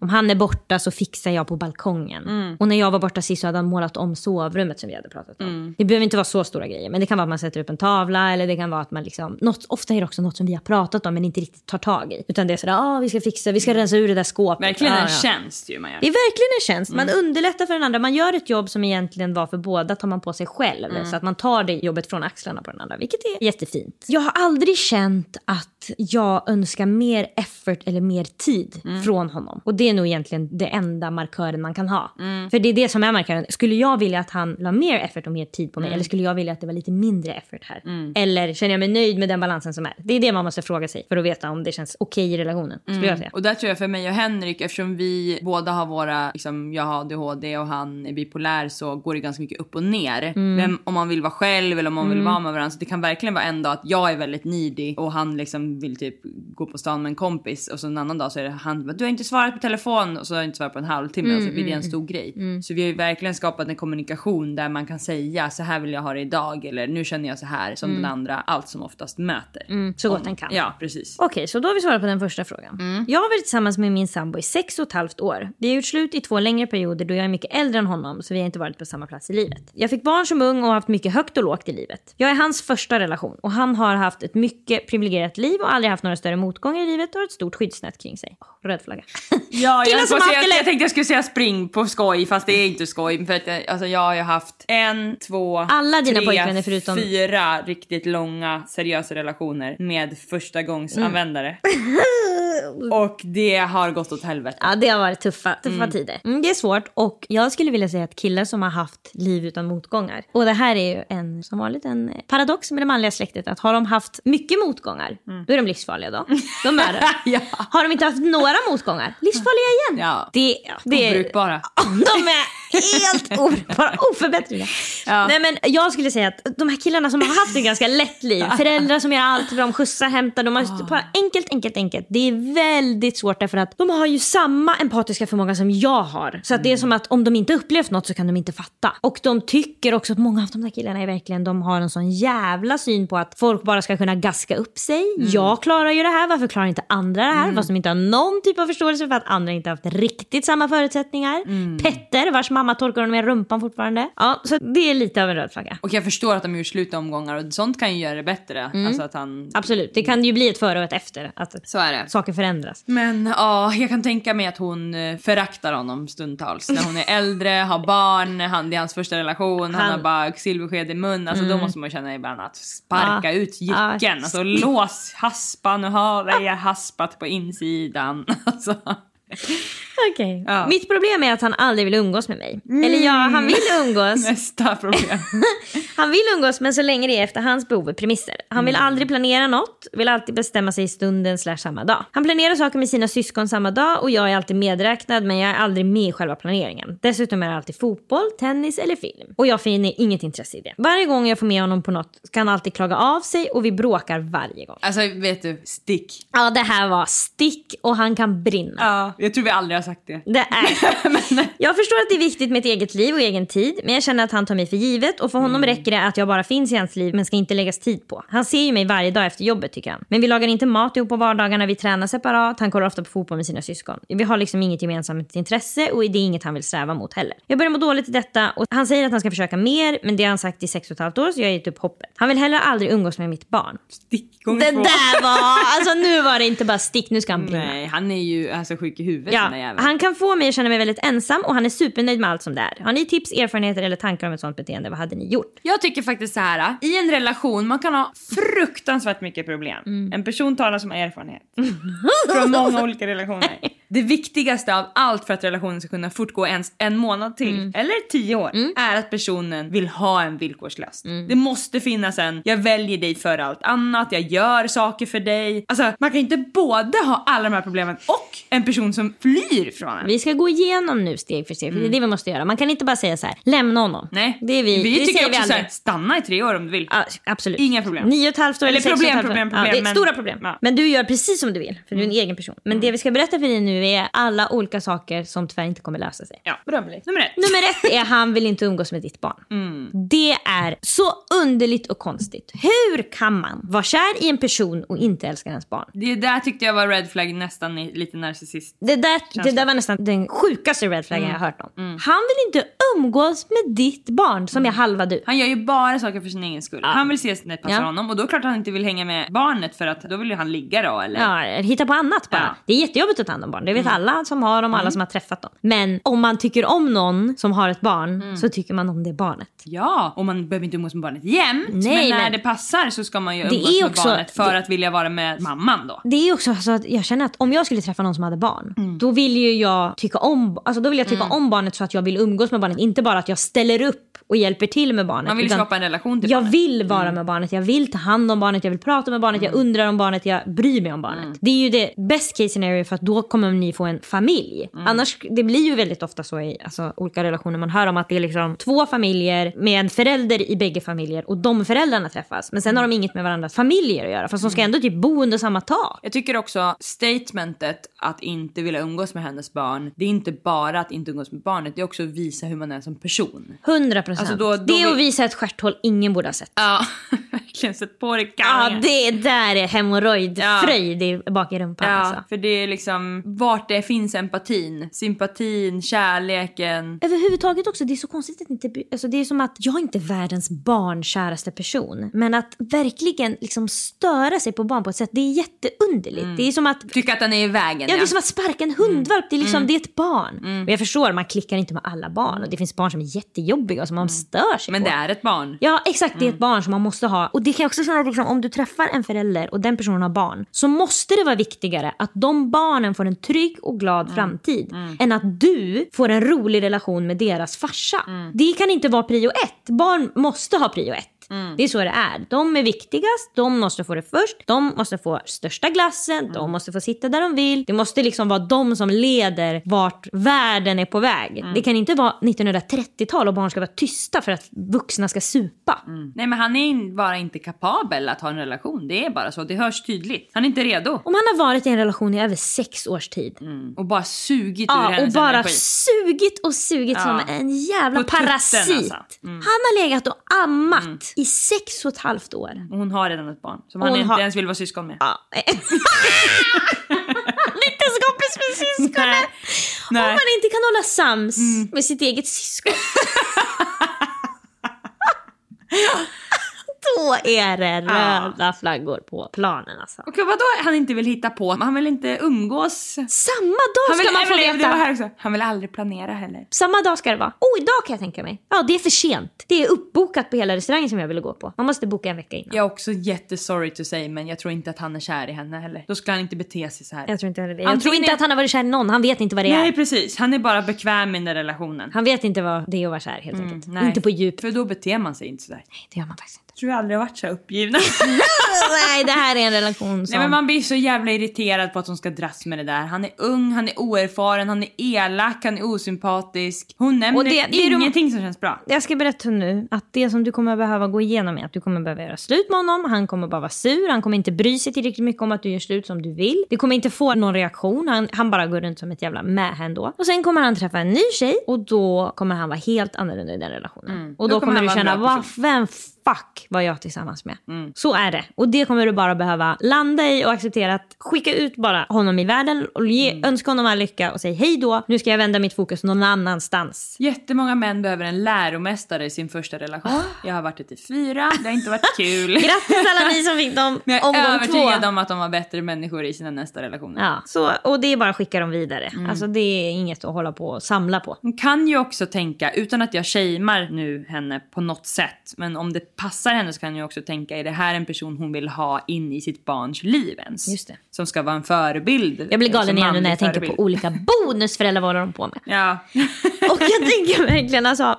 Om han är borta så fixar jag på balkongen. Och när jag var borta sist så hade han målat om sovrummet som vi hade pratat om. Det behöver inte vara så stora grejer, men det kan vara att man sätter upp en tavla eller det kan vara att man liksom, något, ofta är det också något som vi har pratat om men inte riktigt tar tag i. Utan det är sådär, ah, vi ska fixa, vi ska rensa ur det där skåpet. Verkligen Ah, en ja. tjänst ju man gör. Det är verkligen en tjänst. Man underlättar för den andra. Man gör ett jobb som egentligen var för båda tar man på sig själv. Så att man tar det jobbet från axlarna på den andra, vilket är jättefint. Jag har aldrig känt att jag önskar mer effort eller mer tid från honom. Och det är nog egentligen det enda markören man kan ha. För det är det som är markören. Skulle jag vilja att han la mer effort och mer tid på mig eller skulle jag vilja att det var lite mindre effort här? Eller känner jag mig nöjd med den balansen som är? Det är det man måste fråga sig för att veta om det känns okej i relationen. Skulle jag säga. Och där tror jag för mig och Henrik, eftersom vi båda har våra, liksom, jag har ADHD och han är bipolär så går det ganska mycket upp och ner. Vem, om man vill vara själv eller om man vill vara med varandra. Så det kan verkligen vara en dag att jag är väldigt needy och han liksom vill typ gå på stan med en kompis och så en annan dag så är det han du har inte svarat på telefon och så har jag inte svarat på en halvtimme och så blir det en stor grej. Så vi har ju verkligen skapat en kommunikation där man kan säga så här vill jag ha det idag eller nu känner jag så här som den andra allt som oftast möter. Så gott den kan. Ja precis. Okej, så då har vi svarat på den första frågan. Jag har varit tillsammans med min sambo i sex och ett halvt år. Vi har gjort slut i två längre perioder då jag är mycket äldre än honom så vi har inte varit på samma plats i livet. Jag fick barn som ung och har haft mycket högt och lågt i livet. Jag är hans första relation och han har haft ett mycket privilegierat liv och aldrig haft några större motgångar i livet och har ett stort skyddsnät kring sig. Oh, röd flagga. Ja, jag, jag, har jag, det jag tänkte jag skulle säga spring på skoj fast det är inte skoj. För att jag, alltså, jag har ju haft en, två, Alla dina tre, förutom- fyra riktigt långa seriösa relationer med första gångs användare. Och det har gått åt helvete. Ja, det har varit tuffa, tuffa tider. Mm, det är svårt och jag skulle vilja säga att killar som har haft liv utan motgångar. Och det här är ju en, som vanligt en paradox med det manliga släktet. Att har de haft mycket motgångar, då är de livsfarliga då. De är det. Ja. Har de inte haft några motgångar, livsfarliga igen. Ja. Det, det är, Obrukbara. de är helt obrukbara, oförbättriga. Ja. Nej, men jag skulle säga att de här killarna som har haft ett ganska lätt liv, föräldrar som gör allt för dem, skjutsar, hämtar, de har bara enkelt, enkelt, enkelt. Det är väldigt svårt därför att de har ju samma empatiska förmåga som jag har. Så att det är som att om de inte upplevt något så kan de inte fatta. Och de tycker också att många av de här killarna är verkligen, de har en sån jävla syn på att folk bara ska kunna gaska upp sig. Jag klarar ju det här, varför klarar inte andra det här? Fast de inte har någon typ av förståelse för att andra inte har haft riktigt samma förutsättningar. Petter, vars mamma torkar honom i rumpan fortfarande. Ja, så det är lite av en röd flagga. Och jag förstår att de gjort slut omgångar och sånt kan ju göra det bättre. Alltså att han... Absolut, det kan ju bli ett före och ett efter. Att Så är det. saker förändras. Men ja, jag kan tänka mig att hon eh, föraktar honom stundtals. När hon är äldre, har barn, han, det är hans första relation, han, Han- har bara silversked i mun. Alltså då måste man känna ibland att sparka Ja. ut jycken. Ja. Alltså lås haspa, nu har jag haspat på insidan. Alltså. Okej. Ja. Mitt problem är att han aldrig vill umgås med mig. Eller ja, han vill umgås. Nästa problem. Han vill umgås men så länge det är efter hans behov och premisser. Han vill aldrig planera något, vill alltid bestämma sig i stunden slash samma dag. Han planerar saker med sina syskon samma dag och jag är alltid medräknad men jag är aldrig med i själva planeringen. Dessutom är det alltid fotboll, tennis eller film. Och jag finner inget intresse i det. Varje gång jag får med honom på något ska han alltid klaga av sig och vi bråkar varje gång. Alltså vet du, stick. Ja, det här var stick och han kan brinna. Ja, jag tror vi aldrig har sagt det. Det är. Jag förstår att det är viktigt med ett eget liv och egen tid, men jag känner att han tar mig för givet och för honom räcker det att jag bara finns i hans liv men ska inte läggas tid på. Han ser ju mig varje dag efter jobbet tycker han. Men vi lagar inte mat ihop på vardagarna, vi tränar separat, han kollar ofta på fotboll med sina syskon. Vi har liksom inget gemensamt intresse och det är inget han vill sträva mot heller. Jag börjar må dåligt i detta och han säger att han ska försöka mer, men det har han sagt i sex och ett halvt år så jag har gett upp hoppet. Han vill heller aldrig umgås med mitt barn. Stick Det där var, alltså nu var det inte bara stick, nu ska han brinna. Nej, han är ju alltså sjuk i huvudet Ja, den där jäveln. han kan få mig att känna mig väldigt ensam och han är supernöjd med allt som det är. Har ni tips, erfarenheter eller tankar om ett sånt beteende? Vad hade ni gjort? Jag tycker faktiskt så här. i en relation man kan ha fruktansvärt mycket problem. Mm. En person talar som erfarenhet. Från många olika relationer. Det viktigaste av allt för att relationen ska kunna fortgå ens en månad till, Mm. eller tio år, är att personen vill ha en villkorslöst. Mm. Det måste finnas en, jag väljer dig för allt annat, jag gör saker för dig. Alltså man kan inte både ha alla de här problemen och en person som flyr från en. Vi ska gå igenom nu steg för steg, för det är det vi måste göra. Man kan inte bara säga så här, lämna honom. Nej, Det är vi, vi det tycker också vi så här, aldrig. stanna i tre år om du vill. Ja, absolut. Inga problem. Nio och ett halvt år Eller eller sex problem, ett halvt år. problem, ja, det är problem, men- stora problem. Ja. Mm. Men du gör precis som du vill, för du är en egen person. Men det vi ska berätta för dig nu är alla olika saker som tyvärr inte kommer lösa sig. Ja, berömligt. Nummer ett. Nummer ett är han vill inte umgås med ditt barn. Mm. Det är så underligt och konstigt. Hur kan man vara kär i en person och inte älska ens barn? Det där tyckte jag var red flag nästan lite narcissist. Det där, det där var nästan den sjukaste red flaggen jag har hört om. Han vill inte umgås med ditt barn som är halva du. Han gör ju bara saker för sin egen skull. Han vill ses när det passar Ja. honom och då är det klart att han inte vill hänga med barnet för att då vill ju han ligga då eller? Ja, hitta på annat bara. Ja. Det är jättejobbigt att ta hand om barn. Det vet alla som har dem alla som har träffat dem. Men om man tycker om någon som har ett barn så tycker man om det barnet. Ja, och man behöver inte umgås med barnet jämt. Nej, men när men- det passar så ska man ju umgås med också- barnet för det- att vilja vara med mamman då. Det är också så att jag känner att om jag skulle träffa någon som hade barn, Mm. då vill ju jag tycka om, alltså då vill jag tycka om barnet så att jag vill umgås med barnet. Inte bara att jag ställer upp och hjälper till med barnet. Man vill skapa en relation till jag barnet. Mm. vill vara med barnet, jag vill ta hand om barnet, jag vill prata med barnet, jag undrar om barnet, jag bryr mig om barnet. Mm. Det är ju det best case scenario för att då kommer ni få en familj. Mm. Annars, det blir ju väldigt ofta så i alltså, olika relationer man hör om att det är liksom två familjer med en förälder i bägge familjer och de föräldrarna träffas. Men sen har de inget med varandras familjer att göra fast de ska ändå typ bo under samma tak. Jag tycker också statementet att inte vilja umgås med hennes barn, det är inte bara att inte umgås med barnet, det är också att visa hur man är som person. 100 procent. Alltså det är att vi- visa ett stjärthål ingen borde ha sett. Ja, verkligen. Sätt på dig Ja, det där är hemorrojdfröjd i bak i rumpan Ja, alltså. för det är liksom vart det finns empatin, sympatin, kärleken. Överhuvudtaget också, det är så konstigt att inte... Alltså det är som att jag är inte världens barnkäraste person. Men att verkligen liksom störa sig på barn på ett sätt, det är jätteunderligt. Det är som att... Tycka att den är i vägen. Ja, det är som att sparka en hundvalp. Det är liksom, det är ett barn. Mm. Och jag förstår, man klickar inte med alla barn. Och det finns barn som är jättejobbiga och som man stör sig Men på. det är ett barn. Ja exakt, det är ett barn som man måste ha. Och det kan jag också känna liksom, om du träffar en förälder och den personen har barn så måste det vara viktigare att de barnen får en trygg och glad framtid än att du får en rolig relation med deras farsa. Det kan inte vara prio ett. Barn måste ha prio ett. Det är så det är. De är viktigast, de måste få det först, de måste få största glassen, de måste få sitta där de vill. Det måste liksom vara de som leder vart världen är på väg. Det kan inte vara 1930-tal och barn ska vara tysta för att vuxna ska supa. Nej men han är bara inte kapabel att ha en relation. Det är bara så. Det hörs tydligt. Han är inte redo. Om han har varit i en relation i över sex års tid. Och bara sugit ur Ja, och hennes bara energi. sugit och sugit Ja. som en jävla På tutten, parasit. alltså. Mm. Han har legat och ammat i sex och ett halvt år. Och hon har redan ett barn som Hon han inte har- ens vill vara syskon med. Ja. Han är inte ens kompis med syskonen. Nej. Om man inte kan hålla sams med sitt eget syskon. Då är det röda flaggor på planen alltså. Och vadå han inte vill hitta på? Han vill inte umgås. Samma dag Han vill, ska man få det var veta. här också. Han vill aldrig planera heller. Samma dag ska det vara. Oh, idag kan jag tänka mig. Ja, det är för sent. Det är uppbokat på hela restaurangen som jag ville gå på. Man måste boka en vecka innan. Jag är också jättesorry to say men jag tror inte att han är kär i henne heller. Då ska han inte bete sig så här. Jag tror inte heller det. Jag Antingen tror inte är- att han har varit kär i någon. Han vet inte vad det Nej är. precis, han är bara bekväm i den relationen. Han vet inte vad det är att vara kär helt enkelt. nej. Inte på djup. För då beter man sig inte sådär. Nej, det gör man faktiskt inte. Jag tror jag aldrig har varit så här uppgivna. Nej, det här är en relation som... Nej men man blir så jävla irriterad på att hon ska dras med det där. Han är ung, han är oerfaren, han är elak, han är osympatisk. Hon nämner det- det ingenting som känns bra. Jag ska berätta nu att det som du kommer behöva gå igenom är att du kommer behöva göra slut med honom. Han kommer bara vara sur. Han kommer inte bry sig tillräckligt mycket om att du gör slut som du vill. Du kommer inte få någon reaktion. Han, han bara går runt som ett jävla mähän då. Och sen kommer han träffa en ny tjej och då kommer han vara helt annorlunda i den relationen. Och då, Då kommer kommer du känna, vem fuck var jag tillsammans med? Så är det. Och det kommer du bara behöva landa i och acceptera att skicka ut bara honom i världen och ge, önska honom all lycka och säga hej då. Nu ska jag vända mitt fokus någon annanstans. Jättemånga män behöver en läromästare i sin första relation. Jag har varit det till fyra, det har inte varit kul. Grattis alla ni som fick dem Men jag är övertygad två. om att de var bättre människor i sina nästa relationer. Ja, så, och det är bara att skicka dem vidare. Mm. Alltså det är inget att hålla på och samla på. Hon kan ju också tänka, utan att jag shamear nu henne på något sätt, men om det passar henne så kan jag också tänka, är det här en person hon vill ha in i sitt barns liv ens? Just det. Som ska vara en förebild. Jag blir galen igen nu när jag tänker förebild. på olika bonusföräldrar vad de håller på med. Ja. Och jag tänker verkligen alltså.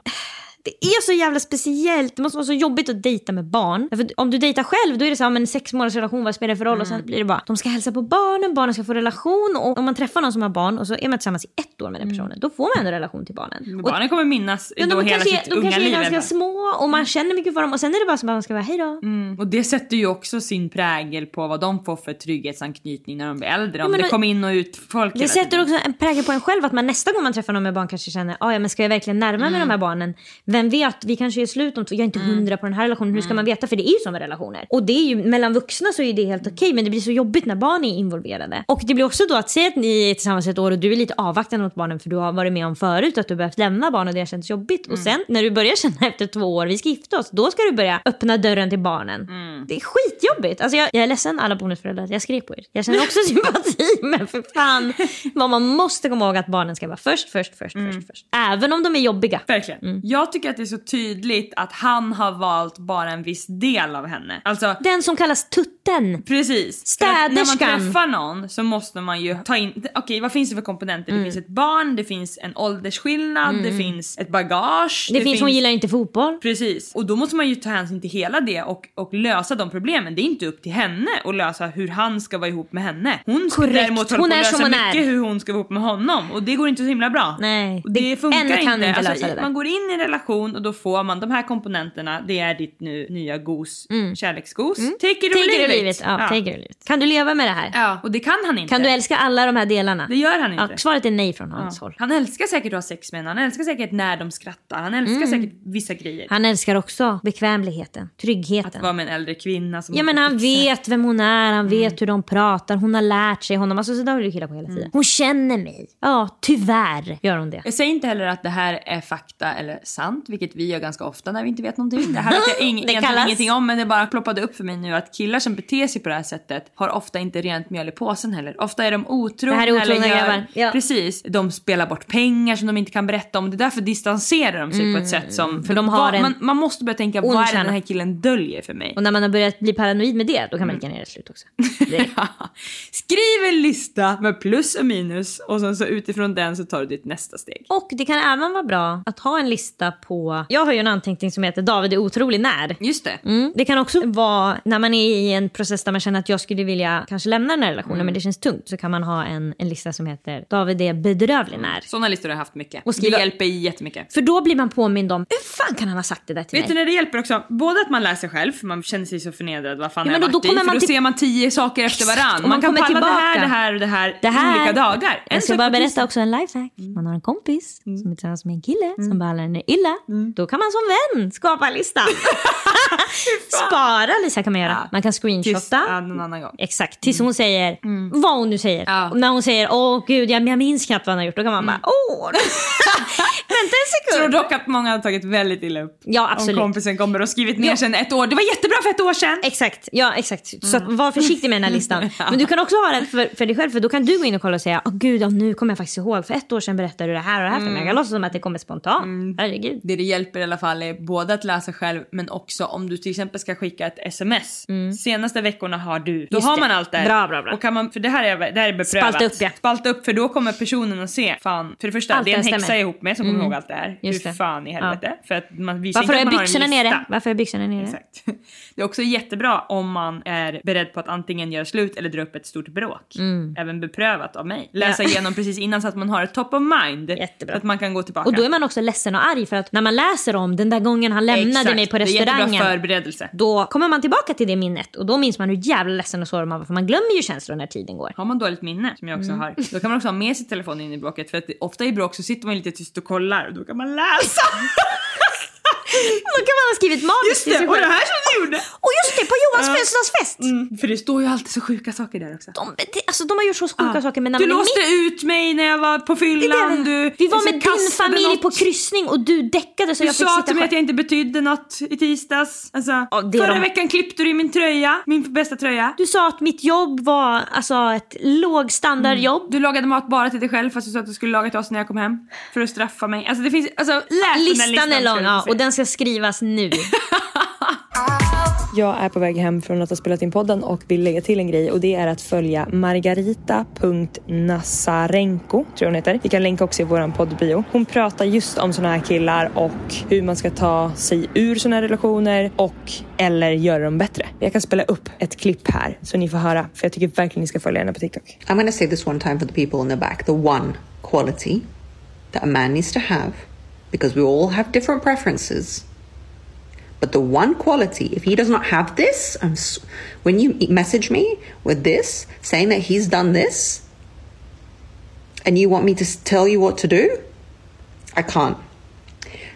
Det är så jävla speciellt. Det måste vara så jobbigt att dejta med barn. Att om du dejtar själv då är det så här, men sex månaders relation, vad spelar det för roll? Och Mm. sen blir det bara, de ska hälsa på barnen, barnen ska få relation. Och om man träffar någon som har barn och så är man tillsammans i ett år med den personen, då får man ändå relation till barnen. Men Och- Barnen kommer minnas Ja, då de hela kanske, sitt de unga kanske är liv. ganska små och man känner mycket för dem och sen är det bara som att man ska vara hej då. Mm. Och det sätter ju också sin prägel på vad de får för trygghetsanknytning när de blir äldre. Om men det kommer in och ut folk Det sätter också en prägel på en själv att man nästa gång man träffar någon med barn kanske känner ah, ja men ska jag verkligen närma mig de här barnen? Vem vet, vi kanske är slut om två, jag är inte hundra på den här relationen, hur ska man veta? För det är ju som med relationer. Och det är ju, mellan vuxna så är det helt okej men det blir så jobbigt när barn är involverade. Och det blir också då att säga att ni är tillsammans ett år och du är lite avvaktande mot barnen för du har varit med om förut att du behövt lämna barn och det har känts jobbigt. Och sen när du börjar känna efter två år, vi ska gifta oss, då ska du börja öppna dörren till barnen. Det är skitjobbigt. Alltså jag, jag är ledsen alla bonusföräldrar, jag skrev på er. Jag känner också sympati men för fan. vad Man måste komma ihåg att barnen ska vara först, först, först, först, först. Även om de är jobbiga. Verkligen. Mm. Jag tycker att det är så tydligt att han har valt bara en viss del av henne. Alltså Den som kallas tutten. Precis. Att När man Städerskan. träffar någon så måste man ju ta in, okej vad finns det för komponenter? Mm. Det finns ett barn, det finns en åldersskillnad, det finns ett bagage. Det, finns, hon gillar inte fotboll. Precis. Och då måste man ju ta hänsyn till hela det och, och lösa de problemen. Det är inte upp till henne att lösa hur han ska vara ihop med henne. Hon ska Korrekt. däremot hålla Hon på är att som lösa hon är. mycket hur hon ska vara ihop med honom. Och det går inte så himla bra. Nej, Och det, det- funkar en kan inte. inte alltså, lösa det där. Man går in i en relation och då får man de här komponenterna. Det är ditt nu, nya gos, kärleksgos. It or Mm. Take it or leave it. it. Ja, take it. Kan du leva med det här? Ja, och det kan han inte. Kan du älska alla de här delarna? Det gör han inte. Ja, svaret är nej från Ja. hans håll. Han älskar säkert att ha sex med henne, han älskar säkert när de skrattar, han älskar säkert vissa grejer. Mm. Han älskar också bekvämligheten, tryggheten. Att vara med en äldre kvinna som Ja men han vet vem hon är, han Mm. vet hur de pratar, hon har lärt sig honom. Alltså så där har du killar på hela tiden. Hon känner mig. Ja, tyvärr gör hon det. Jag säger inte heller att det här är fakta eller sant, vilket vi gör ganska ofta när vi inte vet någonting. Det här vet jag ing- egentligen ingenting om men det bara ploppade upp för mig nu att killar som beter sig på det här sättet har ofta inte rent mjöl i påsen heller. Ofta är de otrogna. Eller grabbar, ja. Precis. De spelar bort pengar som de inte kan berätta om. Det är därför distanserar de sig på ett sätt som... Mm. För de har vad, en man, man måste börja tänka, vad är det den här killen döljer för mig? Och när man har börjat bli paranoid med det, då kan man Mm. lika gärna göra slut också. Skriv en lista med plus och minus och sen så utifrån den så tar du ditt nästa steg. Och det kan även vara bra att ha en lista på... Jag har ju en anteckning som heter David är otrolig när. Just det. Mm. Det kan också vara när man är i en process där man känner att jag skulle vilja kanske lämna den här relationen Mm. men det känns tungt. Så kan man ha en, en lista som heter David är bedrövlig när. Sådana listor har jag haft mycket. Och skriva- Det hjälper jättemycket. För då blir man påmind om, hur fan kan han ha sagt det där till Vet du mig? när det hjälper också? Både att man läser själv, för man känner sig så förnedrad. Vad fan Ja, men då- då kommer i? För man då till- ser man tio saker efter och Man, man kan kommer palla det här, tillbaka. det här och det här, Det här- olika dagar. En Jag ska bara på berätta också en lifehack. Man har en kompis som är tillsammans med en kille som behandlar henne illa. Då kan man som vän skapa en lista. bara Lisa kan man göra. Ja. Man kan Tills, screenshotta. ja, någon annan gång. Exakt, tills hon säger vad hon nu säger. Ja. När hon säger åh gud jag, minns knappt vad han har gjort, då kan man bara åh. Vänta en Jag tror sekund. dock att många har tagit väldigt illa upp. Ja absolut. Om kompisen kommer och skrivit ner Ja. sen ett år. Det var jättebra för ett år sedan! Exakt, ja exakt. Så att var försiktig med den här listan. Men du kan också ha den för, för dig själv för då kan du gå in och kolla och säga åh gud ja, nu kommer jag faktiskt ihåg för ett år sedan berättade du det här och det här för mig. Jag låtsas som att det kommer spontant. Herregud. Det det hjälper i alla fall är både att läsa själv men också om du till exempel ska skicka ett sms. Senaste veckorna har du. Då Mm. Just har det. man allt där. Bra, bra, bra. Och kan man, för det här är, det här är beprövat. Spalta upp, ja. Spalta upp för då kommer personen att se, fan, för det första Allt det är en det häxa ihop med som kommer ihåg allt det här. Just Hur det. fan i helvete. För att man visar Varför inte är att man har en byxorna lista. nere? Varför är byxorna nere? Exakt. Det är också jättebra om man är beredd på att antingen göra slut eller dra upp ett stort bråk. Även beprövat av mig. Läsa Ja. igenom precis innan så att man har ett top of mind. Jättebra. Så att man kan gå tillbaka. Och då är man också ledsen och arg för att när man läser om den där gången han lämnade Exakt. mig på restaurangen. förberedelse. Då kommer man tillbaka till det minnet och då minns man hur jävla ledsen och sårad man var för man glömmer ju känslor när tiden går. Har man dåligt minne, som jag också Mm. har, då kan man också ha med sig telefonen in i bråket. För att ofta i bråk så sitter man lite tyst och kollar och då kan man läsa. Då kan man ha skrivit manus Just det, och det här som du gjorde! Och just det, på Johans födelsedagsfest! Mm, för det står ju alltid så sjuka saker där också. De, alltså, de har gjort så sjuka Ja. saker men när du låste mitt ut mig när jag var på fyllan. Du, Vi var du med din kastade familj något. på kryssning och du däckade så Du jag fick sa sitta till mig att jag inte betydde något i tisdags. Alltså, Ja, förra de- veckan klippte du i min tröja, min bästa tröja. Du sa att mitt jobb var alltså, ett lågstandardjobb. Du lagade mat bara till dig själv fast du sa att du skulle laga till oss när jag kom hem. För att straffa mig. Alltså det finns, alltså läs den här Listan listan. är lång du ja, och den ska skrivas nu. Jag är på väg hem från att ha spelat in podden och vill lägga till en grej och det är att följa margarita.nazarenko tror jag hon heter. Vi kan länka också i våran poddbio. Hon pratar just om såna här killar och hur man ska ta sig ur såna här relationer och eller göra dem bättre. Jag kan spela upp ett klipp här så ni får höra för jag tycker verkligen ni ska följa henne på TikTok. I'm to say this one time for the people in the back. The one quality that a man needs to have, because we all have different preferences. But the one quality, if he does not have this, I'm when you message me with this, saying that he's done this, and you want me to tell you what to do, I can't.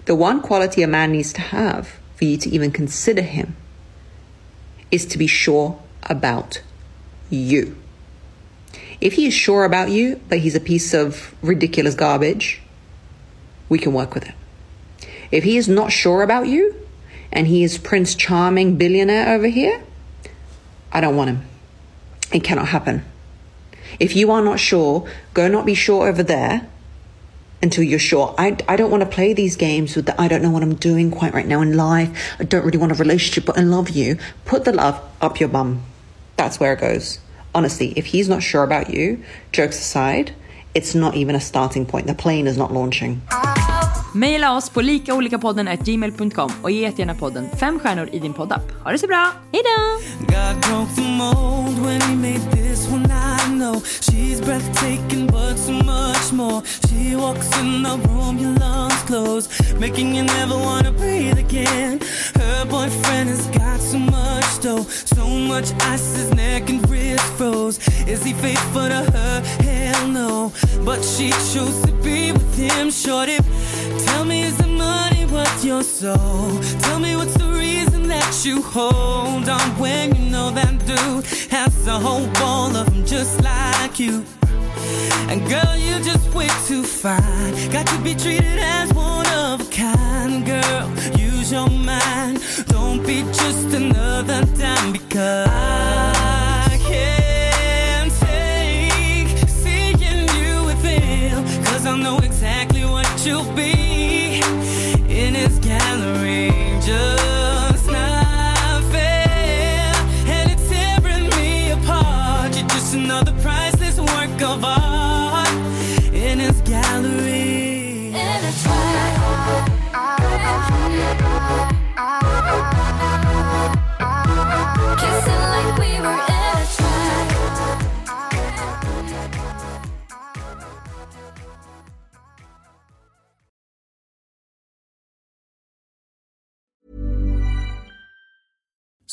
The one quality a man needs to have for you to even consider him is to be sure about you. If he is sure about you, but he's a piece of ridiculous garbage, we can work with it. If he is not sure about you, and he is Prince Charming billionaire over here, I don't want him. It cannot happen. If you are not sure, go not be sure over there until you're sure. I, I don't want to play these games with the I don't know what I'm doing quite right now in life. I don't really want a relationship, but I love you. Put the love up your bum. That's where it goes. Honestly, if he's not sure about you, jokes aside, it's not even a starting point. The plane is not launching. Maila oss på likaolikapodden@gmail.com och ge gärna podden fem stjärnor i din poddapp. Ha det så bra! Hejdå! Your soul? Tell me what's the reason that you hold on when you know that dude has a whole wall of them just like you. And girl, you just way too fine. Got to be treated as one of a kind, girl. Use your mind. Don't be just another dime because I can't take seeing you with him. Cause I know exactly what you'll be